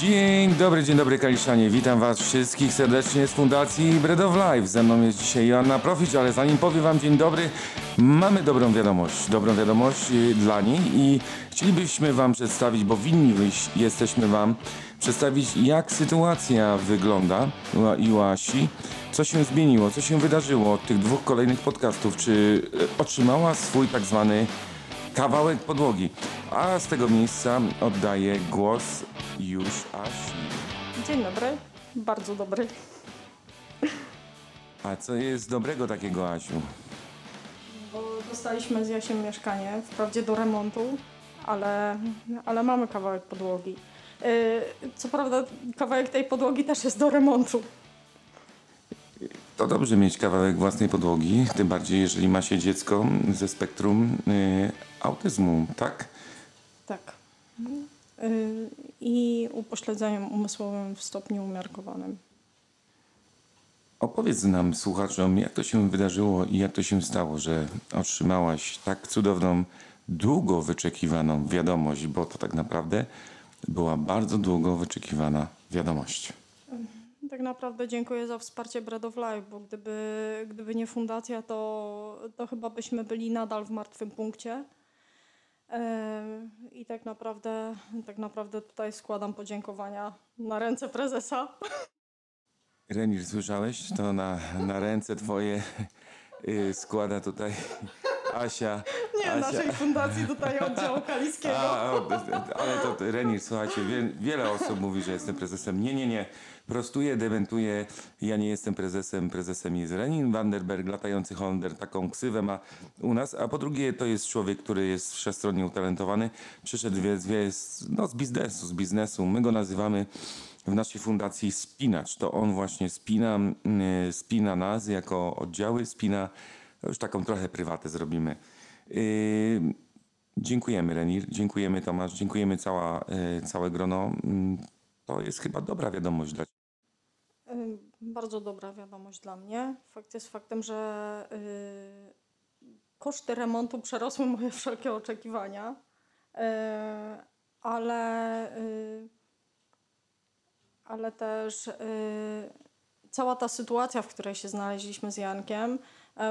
Dzień dobry, dzień dobry Kaliszanie. Witam Was wszystkich serdecznie z Fundacji Bread of Life. Ze mną jest dzisiaj Joanna Profit, ale zanim powiem Wam dzień dobry, mamy dobrą wiadomość. Dobrą wiadomość y, dla niej i chcielibyśmy Wam przedstawić, bo winni jesteśmy Wam, przedstawić jak sytuacja wygląda i u Asi. Co się zmieniło, co się wydarzyło od tych dwóch kolejnych podcastów. Czy y, otrzymała swój tak zwany kawałek podłogi. A z tego miejsca oddaję głos już Asi. Dzień dobry, bardzo dobry. A co jest dobrego takiego, Asiu? Bo dostaliśmy z Jasiem mieszkanie, wprawdzie do remontu, ale, ale mamy kawałek podłogi. Yy, co prawda kawałek tej podłogi też jest do remontu. To dobrze mieć kawałek własnej podłogi, tym bardziej jeżeli ma się dziecko ze spektrum y, autyzmu, tak? Tak. Yy, I upośledzeniem umysłowym w stopniu umiarkowanym. Opowiedz nam, słuchaczom, jak to się wydarzyło i jak to się stało, że otrzymałaś tak cudowną, długo wyczekiwaną wiadomość, bo to tak naprawdę była bardzo długo wyczekiwana wiadomość. Tak naprawdę dziękuję za wsparcie Bread of Life, bo gdyby, gdyby nie fundacja, to, to chyba byśmy byli nadal w martwym punkcie. I tak naprawdę, tak naprawdę tutaj składam podziękowania na ręce prezesa. Renir, słyszałeś? To na, na ręce twoje y, składa tutaj Asia. Nie, Asia. naszej fundacji tutaj oddziału kaliskiego. A, ale to Renir, słuchajcie, wie, wiele osób mówi, że jestem prezesem. Nie, nie, nie. Prostuję, dementuję. Ja nie jestem prezesem. Prezesem jest Renin Vanderberg, latający Holender. Taką ksywę ma u nas. A po drugie, to jest człowiek, który jest wszechstronnie utalentowany. Przyszedł wie, z, no, z biznesu, z biznesu. My go nazywamy w naszej fundacji spinacz. To on właśnie spina, y, spina nas jako oddziały, spina, no już taką trochę prywatę zrobimy. Yy, dziękujemy Renir, dziękujemy Tomasz, dziękujemy cała, y, całe grono. Mm, To jest chyba dobra wiadomość dla Ym, Bardzo dobra wiadomość dla mnie. Fakt jest faktem, że y, koszty remontu przerosły moje wszelkie oczekiwania, y, ale, y, ale też cała ta sytuacja, w której się znaleźliśmy z Jankiem,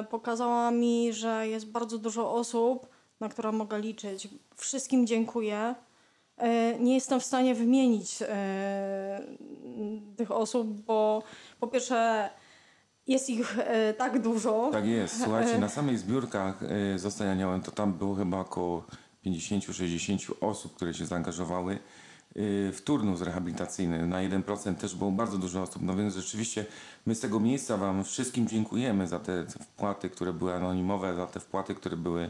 y, pokazała mi, że jest bardzo dużo osób, na które mogę liczyć. Wszystkim dziękuję. E, Nie jestem w stanie wymienić e, tych osób, bo po pierwsze jest ich e, tak dużo. Tak jest, słuchajcie, na samych zbiórkach Zostań Aniołem to tam było chyba około 50-60 osób, które się zaangażowały w turnus rehabilitacyjny. Na 1% też było bardzo dużo osób. No więc rzeczywiście my z tego miejsca Wam wszystkim dziękujemy za te wpłaty, które były anonimowe, za te wpłaty, które były,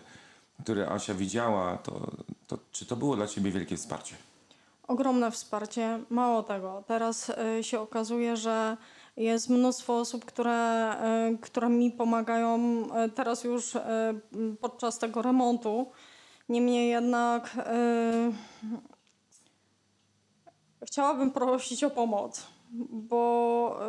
które Asia widziała. To, to, czy to było dla Ciebie wielkie wsparcie? Ogromne wsparcie. Mało tego, teraz e, się okazuje, że jest mnóstwo osób, które, e, które mi pomagają e, teraz już podczas tego remontu. Niemniej jednak chciałabym prosić o pomoc, bo,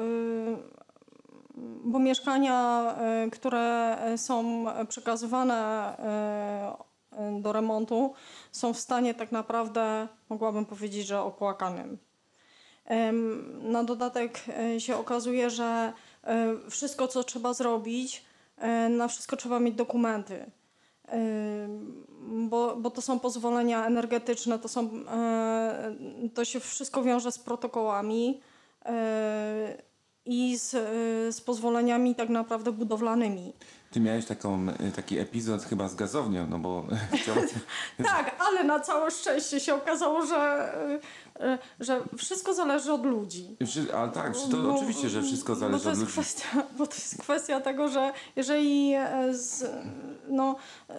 bo mieszkania, e, które są przekazywane e, do remontu, są w stanie tak naprawdę, mogłabym powiedzieć, że opłakanym. Em, Na dodatek e, się okazuje, że wszystko, co trzeba zrobić, na wszystko trzeba mieć dokumenty. Bo, bo to są pozwolenia energetyczne, to, są, to się wszystko wiąże z protokołami i z, e, z pozwoleniami tak naprawdę budowlanymi. Ty miałeś taką, y, taki epizod chyba z gazownią, no bo. Tak, ale na całe szczęście się okazało, że, y, że wszystko zależy od ludzi. Ale tak, to Bo- oczywiście, że wszystko bo zależy od ludzi. Kwestia, bo to jest kwestia tego, że jeżeli e, z, no,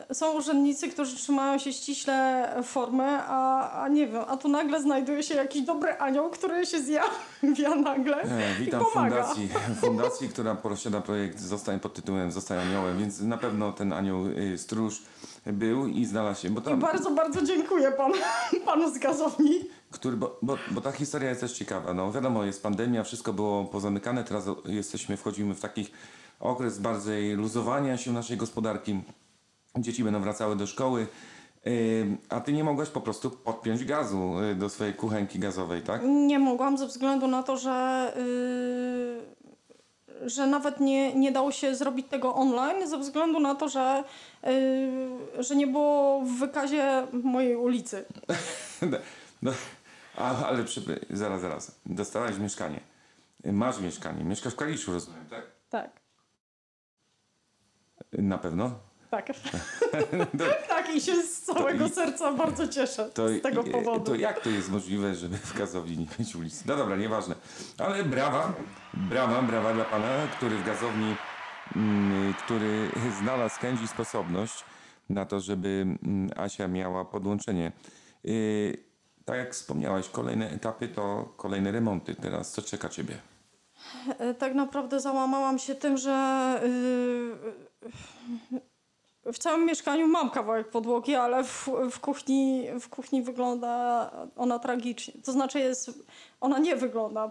e, są urzędnicy, którzy trzymają się ściśle formy, a, a nie wiem, a tu nagle znajduje się jakiś dobry anioł, który się zjawia nagle E, witam i pomaga. fundacji, fundacji, która posiada projekt Zostań pod tytułem Zostań aniołem, więc na pewno ten anioł y, stróż był i znalazł się, bo I tam, bardzo, bardzo dziękuję panu, panu z gazowni. Który, bo, bo, bo ta historia jest też ciekawa. No wiadomo, jest pandemia, wszystko było pozamykane, teraz jesteśmy, wchodzimy w taki okres bardziej luzowania się naszej gospodarki. Dzieci będą wracały do szkoły. Y, A ty nie mogłaś po prostu podpiąć gazu y, do swojej kuchenki gazowej, tak? Nie mogłam ze względu na to, że, yy, że nawet nie, nie dało się zrobić tego online, ze względu na to, że, yy, że nie było w wykazie mojej ulicy. No, a, ale przy, zaraz, zaraz. Dostałaś mieszkanie. Masz mieszkanie. Mieszkasz w Kaliszu, rozumiem, tak? Tak, Na pewno? tak. tak i się z całego i- serca bardzo cieszę z tego powodu. To jak to jest możliwe, żeby w gazowni nie mieć ulicy? No dobra, nieważne. Ale brawa, brawa, brawa dla pana, który w gazowni, mm, który znalazł chęć i sposobność na to, żeby mm, Asia miała podłączenie. Y, tak jak wspomniałaś, kolejne etapy to kolejne remonty. Teraz co czeka ciebie? E, Tak naprawdę załamałam się tym, że yy, w całym mieszkaniu mam kawałek podłogi, ale w, w, kuchni, w kuchni wygląda ona tragicznie. To znaczy jest, ona nie wygląda.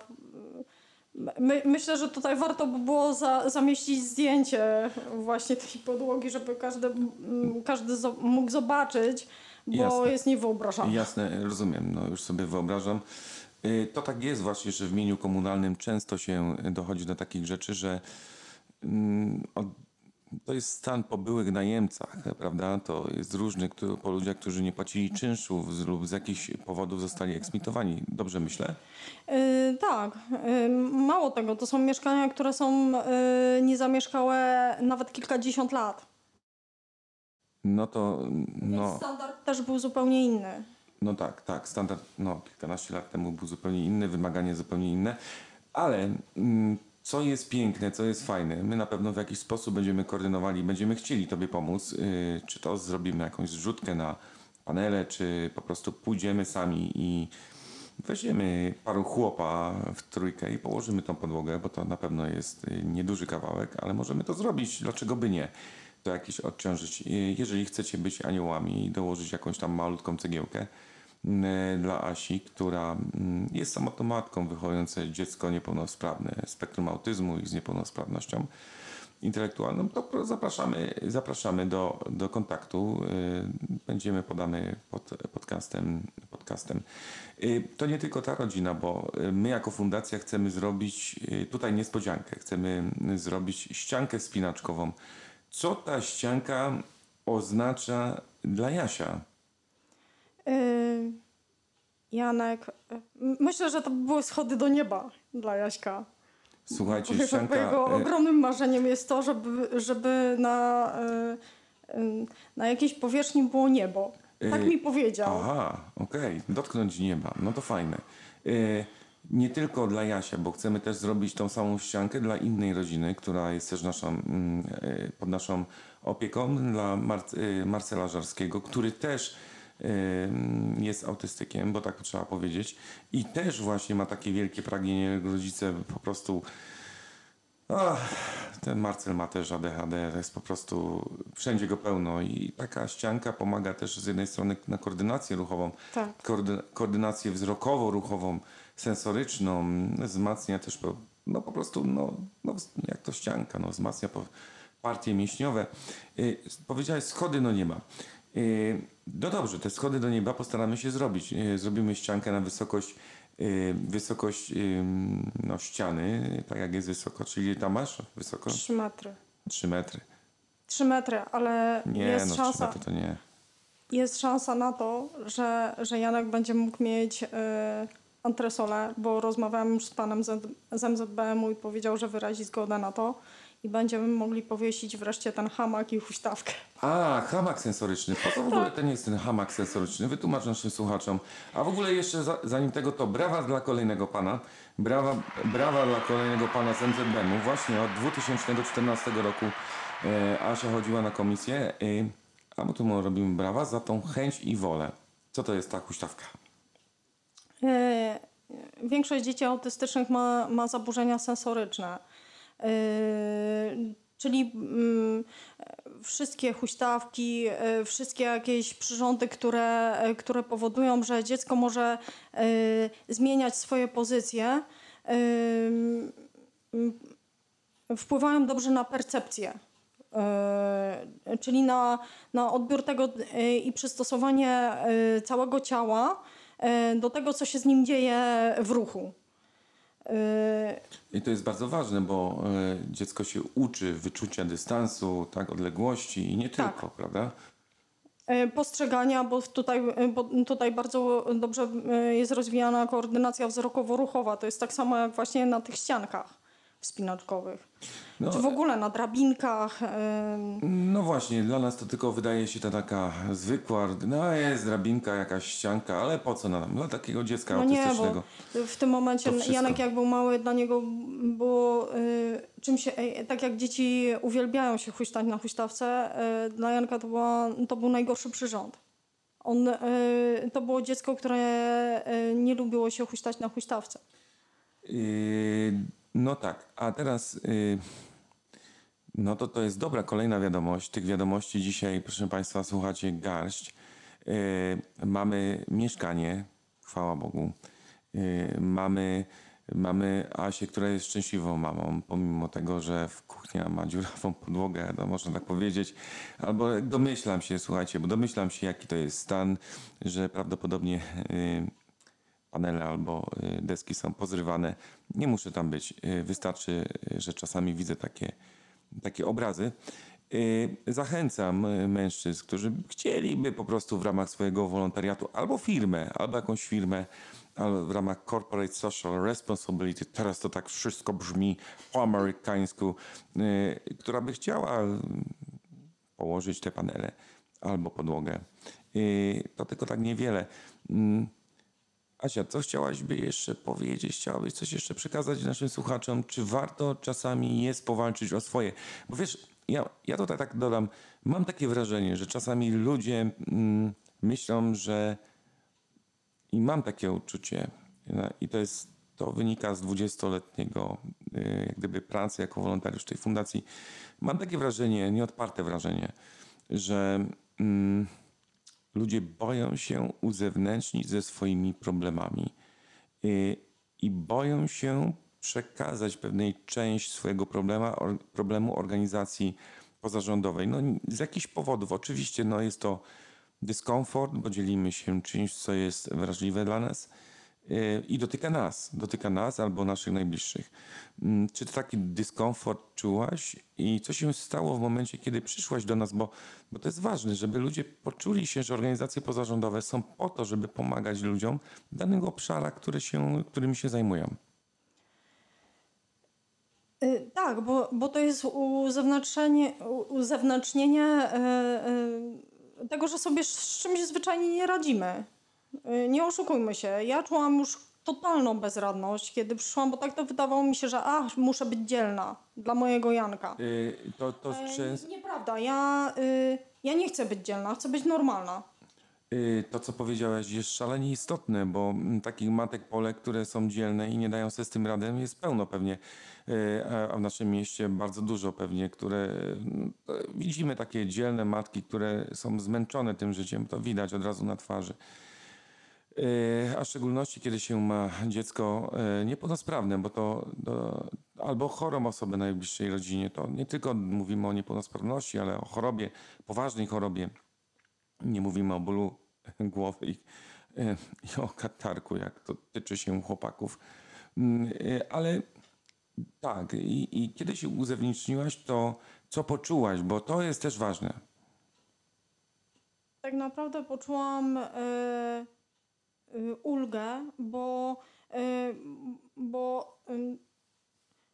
My, myślę, że tutaj warto by było za, zamieścić zdjęcie właśnie tej podłogi, żeby każdy, każdy mógł zobaczyć, bo Jasne. jest niewyobrażalne. Jasne, rozumiem, no już sobie wyobrażam. Y, To tak jest właśnie, że w mieniu komunalnym często się dochodzi do takich rzeczy, że mm, to jest stan po byłych najemcach, prawda? To jest różny, po ludziach, którzy nie płacili czynszów z- lub z jakichś powodów zostali eksmitowani. Dobrze myślę? Yy, tak, yy, mało tego, to są mieszkania, które są yy, niezamieszkałe nawet kilkadziesiąt lat. No to, No. Standard też był zupełnie inny. no tak, tak, standard no, kilkanaście lat temu był zupełnie inny, wymagania zupełnie inne, ale mm, co jest piękne, co jest fajne, my na pewno w jakiś sposób będziemy koordynowali, będziemy chcieli Tobie pomóc, yy, czy to zrobimy jakąś zrzutkę na panele, czy po prostu pójdziemy sami i weźmiemy paru chłopa w trójkę i położymy tą podłogę, bo to na pewno jest y, nieduży kawałek, ale możemy to zrobić, dlaczego by nie? To jakieś odciążyć. Jeżeli chcecie być aniołami i dołożyć jakąś tam malutką cegiełkę mm, dla Asi, która mm, jest samotną matką wychowujące dziecko niepełnosprawne, spektrum autyzmu i z niepełnosprawnością intelektualną, to zapraszamy, zapraszamy do, do kontaktu. Y, Będziemy podamy pod podcastem. podcastem. Y, To nie tylko ta rodzina, bo y, my jako fundacja chcemy zrobić tutaj niespodziankę. Chcemy y, zrobić ściankę spinaczkową. Co ta ścianka oznacza dla Jasia? Yy, Janek, myślę, że to były schody do nieba dla Jaśka. Słuchajcie, Jego ścianka... y, ogromnym marzeniem jest to, żeby, żeby na, yy, yy, na jakiejś powierzchni było niebo. Tak Yy, mi powiedział. Aha, okej, dotknąć nieba, no to fajne. Nie tylko dla Jasia, bo chcemy też zrobić tą samą ściankę dla innej rodziny, która jest też naszą, mm, y, pod naszą opieką, dla Mar- y, Marcela Żarskiego, który też y, mm, jest autystykiem, bo tak trzeba powiedzieć. I też właśnie ma takie wielkie pragnienie, jego rodzice po prostu Ach, ten Marcel ma też ADHD, to jest po prostu wszędzie go pełno i taka ścianka pomaga też z jednej strony na koordynację ruchową, Tak. koordy, koordynację wzrokowo-ruchową, sensoryczną, wzmacnia też po, no po prostu, no, no jak to ścianka, no wzmacnia po, partie mięśniowe. Y, powiedziałeś schody do nieba. Y, no dobrze, te schody do nieba postaramy się zrobić. Y, zrobimy ściankę na wysokość y, wysokość y, no, ściany, tak jak jest wysoko, czyli tam masz wysoko Trzy metry. 3 metry. Trzy metry, ale Nie, jest no 3 szansa. metry to nie. Jest szansa na to, że, że Janek będzie mógł mieć antresolę, bo rozmawiałam już z panem z, z MZBM-u i powiedział, że wyrazi zgodę na to i będziemy mogli powiesić wreszcie ten hamak i huśtawkę. A, hamak sensoryczny. Po co w ogóle ten jest ten hamak sensoryczny? Wytłumacz naszym słuchaczom. A w ogóle jeszcze za, zanim tego to brawa dla kolejnego pana. Brawa, brawa dla kolejnego pana z MZBM-u. Właśnie od 2014 roku e, Asia chodziła na komisję. E, a my tu robimy brawa za tą chęć i wolę. Co to jest ta huśtawka? Większość dzieci autystycznych ma, ma zaburzenia sensoryczne. E, Czyli mm, wszystkie huśtawki, e, wszystkie jakieś przyrządy, które, e, które powodują, że dziecko może e, zmieniać swoje pozycje, mm, wpływają dobrze na percepcję czyli na, na odbiór tego i przystosowanie całego ciała do tego, co się z nim dzieje w ruchu. E, I to jest bardzo ważne, bo e, dziecko się uczy wyczucia dystansu, tak, odległości i nie Tak. tylko, prawda? E, postrzegania, bo tutaj, e, bo tutaj bardzo dobrze e, jest rozwijana koordynacja wzrokowo-ruchowa. To jest tak samo jak właśnie na tych ściankach wspinaczkowych. No, Czy w ogóle na drabinkach. em, No właśnie, dla nas to tylko wydaje się to taka zwykła, no jest drabinka, jakaś ścianka, ale po co nam? Dla takiego dziecka No nie, autystycznego. bo w tym momencie. Janek jak był mały, dla niego było y, czymś, e, tak jak dzieci uwielbiają się huśtać na huśtawce, y, dla Janka to, była, to był najgorszy przyrząd. On, y, to było dziecko, które y, nie lubiło się huśtać na huśtawce. Yy, no tak, a teraz yy, no to to jest dobra kolejna wiadomość. Tych wiadomości dzisiaj, proszę Państwa, słuchacie garść. Yy, mamy mieszkanie, chwała Bogu. Mamy, mamy Asię, która jest szczęśliwą mamą, pomimo tego, że w kuchnia ma dziurawą podłogę, no można tak powiedzieć. Albo domyślam się, słuchajcie, bo domyślam się, jaki to jest stan, że prawdopodobnie panele albo y, deski są pozrywane. Nie muszę tam być. Y, Wystarczy, y, że czasami widzę takie, takie obrazy. Zachęcam mężczyzn, którzy chcieliby po prostu w ramach swojego wolontariatu albo firmę, albo jakąś firmę, albo w ramach Corporate Social Responsibility, teraz to tak wszystko brzmi po amerykańsku, która by chciała położyć te panele albo podłogę. To tylko tak niewiele. Asia, co chciałaś by jeszcze powiedzieć? Chciałabyś coś jeszcze przekazać naszym słuchaczom? Czy warto czasami jest powalczyć o swoje? Bo wiesz, ja, ja tutaj tak dodam, mam takie wrażenie, że czasami ludzie mm, myślą, że i mam takie uczucie no, i to jest, to wynika z 20-letniego y, jak gdyby pracy jako wolontariusz tej fundacji. Mam takie wrażenie, nieodparte wrażenie, że mm, ludzie boją się uzewnętrznić ze swoimi problemami y, i boją się przekazać pewnej część swojego problema, problemu organizacji pozarządowej. No, z jakichś powodów. Oczywiście no, jest to dyskomfort, bo dzielimy się czymś, co jest wrażliwe dla nas i dotyka nas, dotyka nas albo naszych najbliższych. Mm, Czy taki dyskomfort czułaś i co się stało w momencie, kiedy przyszłaś do nas, bo, bo to jest ważne, żeby ludzie poczuli się, że organizacje pozarządowe są po to, żeby pomagać ludziom w danych obszarach, które się, którymi się zajmują. Y, Tak, bo, bo to jest uzewnętrznienie, uzewnętrznienie y, tego, że sobie z czymś zwyczajnie nie radzimy. Y, Nie oszukujmy się. Ja czułam już totalną bezradność, kiedy przyszłam, bo tak to wydawało mi się, że a, muszę być dzielna dla mojego Janka. Y, To, to często... Nieprawda. Ja, y, ja nie chcę być dzielna, chcę być normalna. Y, To, co powiedziałaś, jest szalenie istotne, bo mm, takich matek Polek, które są dzielne i nie dają sobie z tym radę, jest pełno pewnie. Y, A w naszym mieście bardzo dużo pewnie, które mm, widzimy takie dzielne matki, które są zmęczone tym życiem, to widać od razu na twarzy. Y, A w szczególności, kiedy się ma dziecko y, niepełnosprawne, bo to, albo chorą osobę na najbliższej rodzinie, to nie tylko mówimy o niepełnosprawności, ale o chorobie, poważnej chorobie. Nie mówimy o bólu głowy i, e, i o katarku, jak to tyczy się chłopaków. Mm, e, Ale tak, i, i kiedy się uzewnętrzniłaś, to co poczułaś, bo to jest też ważne. Tak naprawdę poczułam y, y, ulgę, bo, y, bo y,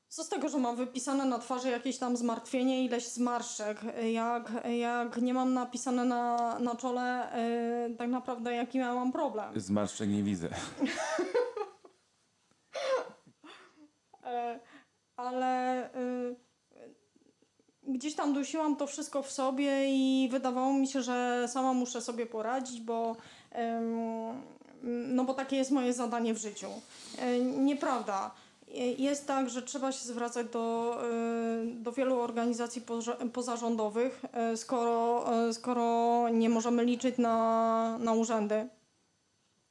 co z tego, że mam wypisane na twarzy jakieś tam zmartwienie, ileś zmarszczek, jak, jak nie mam napisane na, na czole y, tak naprawdę jaki miałam problem. Zmarszczek nie widzę. E, ale y, gdzieś tam dusiłam to wszystko w sobie i wydawało mi się, że sama muszę sobie poradzić, bo em, no bo takie jest moje zadanie w życiu. E, Nieprawda. E, Jest tak, że trzeba się zwracać do, y, do wielu organizacji poza- pozarządowych, e, skoro, e, skoro nie możemy liczyć na, na urzędy.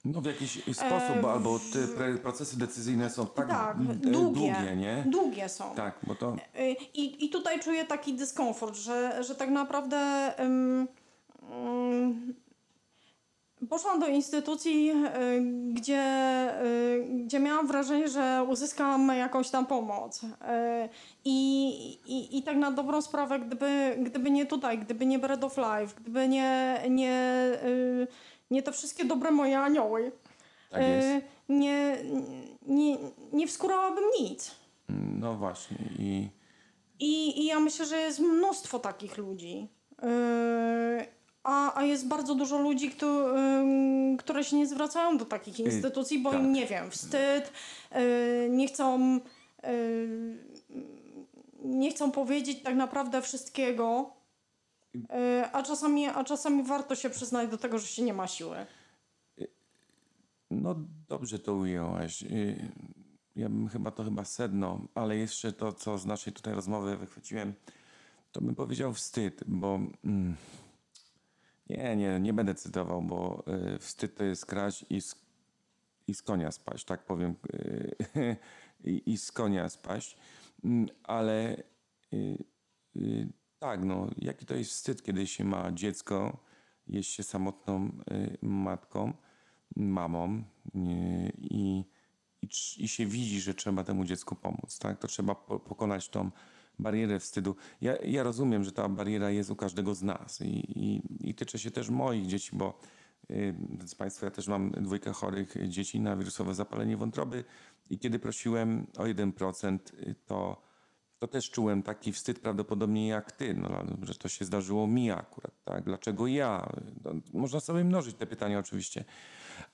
No w jakiś sposób, E, albo te procesy decyzyjne są tak, Tak, e, długie, długie nie? Długie są. Tak, bo to... I, I tutaj czuję taki dyskomfort, że, że tak naprawdę ym, ym, poszłam do instytucji, y, gdzie, y, gdzie miałam wrażenie, że uzyskam jakąś tam pomoc. Y, I, i, I tak na dobrą sprawę, gdyby, gdyby nie tutaj, gdyby nie Bread of Life, gdyby nie, nie, nie te wszystkie dobre moje anioły, Tak nie, nie, nie wskórałabym nic. No właśnie i... I, I ja myślę, że jest mnóstwo takich ludzi. Yy, a, a jest bardzo dużo ludzi, kto, które się nie zwracają do takich instytucji, bo tak. im, nie wiem, wstyd, yy, nie chcą. Yy, nie chcą powiedzieć tak naprawdę wszystkiego, yy, a, czasami, a czasami warto się przyznać do tego, że się nie ma siły. No dobrze to ujęłaś. Y, Ja bym chyba to chyba sedno, ale jeszcze to, co z naszej tutaj rozmowy wychwyciłem, to bym powiedział wstyd, bo mm, nie, nie, nie będę cytował, bo y, wstyd to jest kraść i z, i z konia spaść, tak powiem, y, i, i z konia spaść, Mm, ale y, y, tak, no, jaki to jest wstyd, kiedy się ma dziecko, jest się samotną y, matką, mamą y, i, i, i się widzi, że trzeba temu dziecku pomóc, tak? To trzeba po, pokonać tą barierę wstydu. Ja, ja rozumiem, że ta bariera jest u każdego z nas i, i, i tyczy się też moich dzieci, bo y, z Państwa ja też mam dwójkę chorych dzieci na wirusowe zapalenie wątroby i kiedy prosiłem o 1%, y, to, to też czułem taki wstyd prawdopodobnie jak ty, no, że to się zdarzyło mi akurat, tak? Dlaczego ja? No, można sobie mnożyć te pytania oczywiście,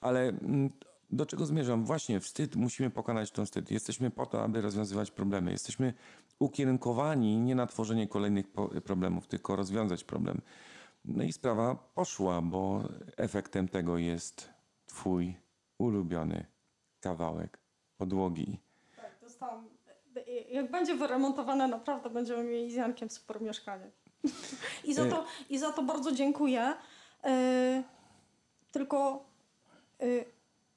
ale mm, do czego zmierzam? Właśnie wstyd, musimy pokonać ten wstyd. Jesteśmy po to, aby rozwiązywać problemy. Jesteśmy ukierunkowani nie na tworzenie kolejnych problemów, tylko rozwiązać problem. No i sprawa poszła, bo efektem tego jest twój ulubiony kawałek podłogi. Tak, dostałam. Jak będzie wyremontowane, naprawdę będziemy mieli z Jankiem super mieszkanie. I za to, i za to bardzo dziękuję. E, tylko e,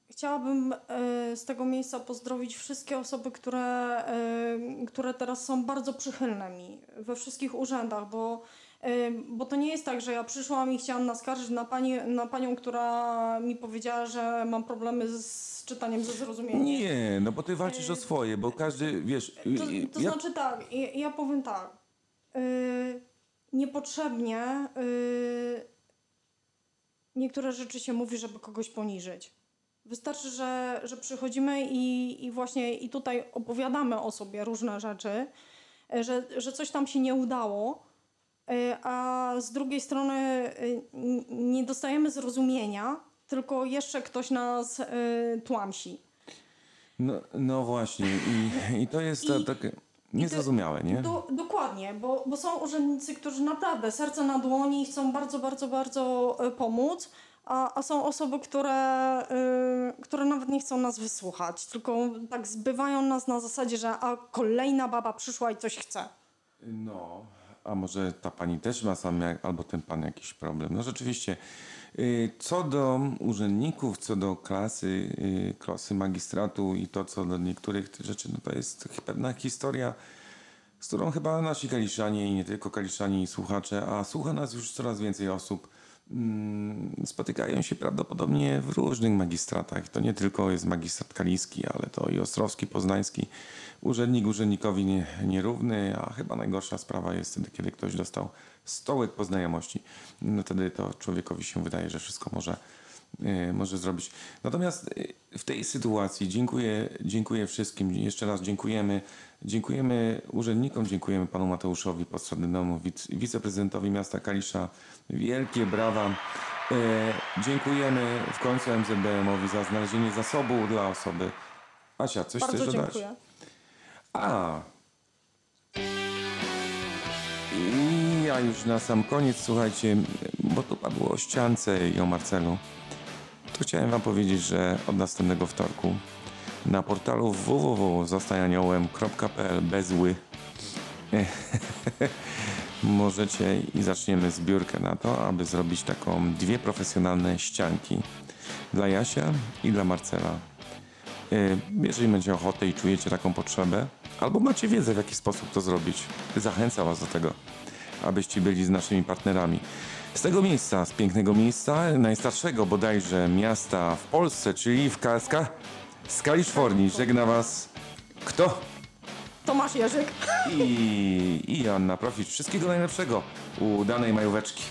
chciałabym e, z tego miejsca pozdrowić wszystkie osoby, które, e, które teraz są bardzo przychylne mi we wszystkich urzędach, bo, e, bo to nie jest tak, że ja przyszłam i chciałam naskarżyć na, pani, na panią, która mi powiedziała, że mam problemy z czytaniem ze zrozumieniem. Nie, no bo ty walczysz o swoje, bo każdy, wiesz... To, to ja- znaczy tak, ja, ja powiem tak. Yy, niepotrzebnie yy, niektóre rzeczy się mówi, żeby kogoś poniżyć. Wystarczy, że, że przychodzimy i, i właśnie i tutaj opowiadamy o sobie różne rzeczy, yy, że, że coś tam się nie udało, yy, a z drugiej strony n- nie dostajemy zrozumienia, tylko jeszcze ktoś nas tłamsi. No, no właśnie i, i to jest I- takie niezrozumiałe, nie? Do, dokładnie, bo, bo są urzędnicy, którzy naprawdę serce na dłoni chcą bardzo, bardzo, bardzo pomóc, a, a są osoby, które, y, które nawet nie chcą nas wysłuchać, tylko tak zbywają nas na zasadzie, że a kolejna baba przyszła i coś chce. No, a może ta pani też ma sam, albo ten pan jakiś problem. No rzeczywiście. Y, Co do urzędników, co do klasy, y, klasy magistratu i to, co do niektórych rzeczy, no to jest pewna historia, z którą chyba nasi kaliszanie i nie tylko kaliszanie i słuchacze, a słucha nas już coraz więcej osób, spotykają się prawdopodobnie w różnych magistratach. To nie tylko jest magistrat kaliski, ale to i ostrowski, poznański. Urzędnik urzędnikowi nie, nierówny, a chyba najgorsza sprawa jest wtedy, kiedy ktoś dostał stołek po znajomości. No wtedy to człowiekowi się wydaje, że wszystko może, może zrobić. Natomiast e, w tej sytuacji dziękuję, dziękuję wszystkim. Jeszcze raz dziękujemy. Dziękujemy urzędnikom, dziękujemy panu Mateuszowi Postradynemu, wic, wiceprezydentowi miasta Kalisza. Wielkie brawa. E, dziękujemy w końcu MZBM-owi za znalezienie zasobu dla osoby. Asia, coś bardzo chcesz dodać? dziękuję. A. I ja już na sam koniec, słuchajcie, bo tu padło o ściance i o Marcelu, to chciałem wam powiedzieć, że od następnego wtorku na portalu www.zostajaniołem.pl bez ły możecie i zaczniemy zbiórkę na to, aby zrobić taką dwie profesjonalne ścianki dla Jasia i dla Marcela. Y, Jeżeli macie ochotę i czujecie taką potrzebę, albo macie wiedzę, w jaki sposób to zrobić, zachęcam Was do tego, abyście byli z naszymi partnerami. Z tego miejsca, z pięknego miejsca, najstarszego bodajże miasta w Polsce, czyli w Kaska, z Kalifornii, żegna Was kto? Tomasz Jerzyk. I, i Profit. Wszystkiego najlepszego. Udanej majóweczki.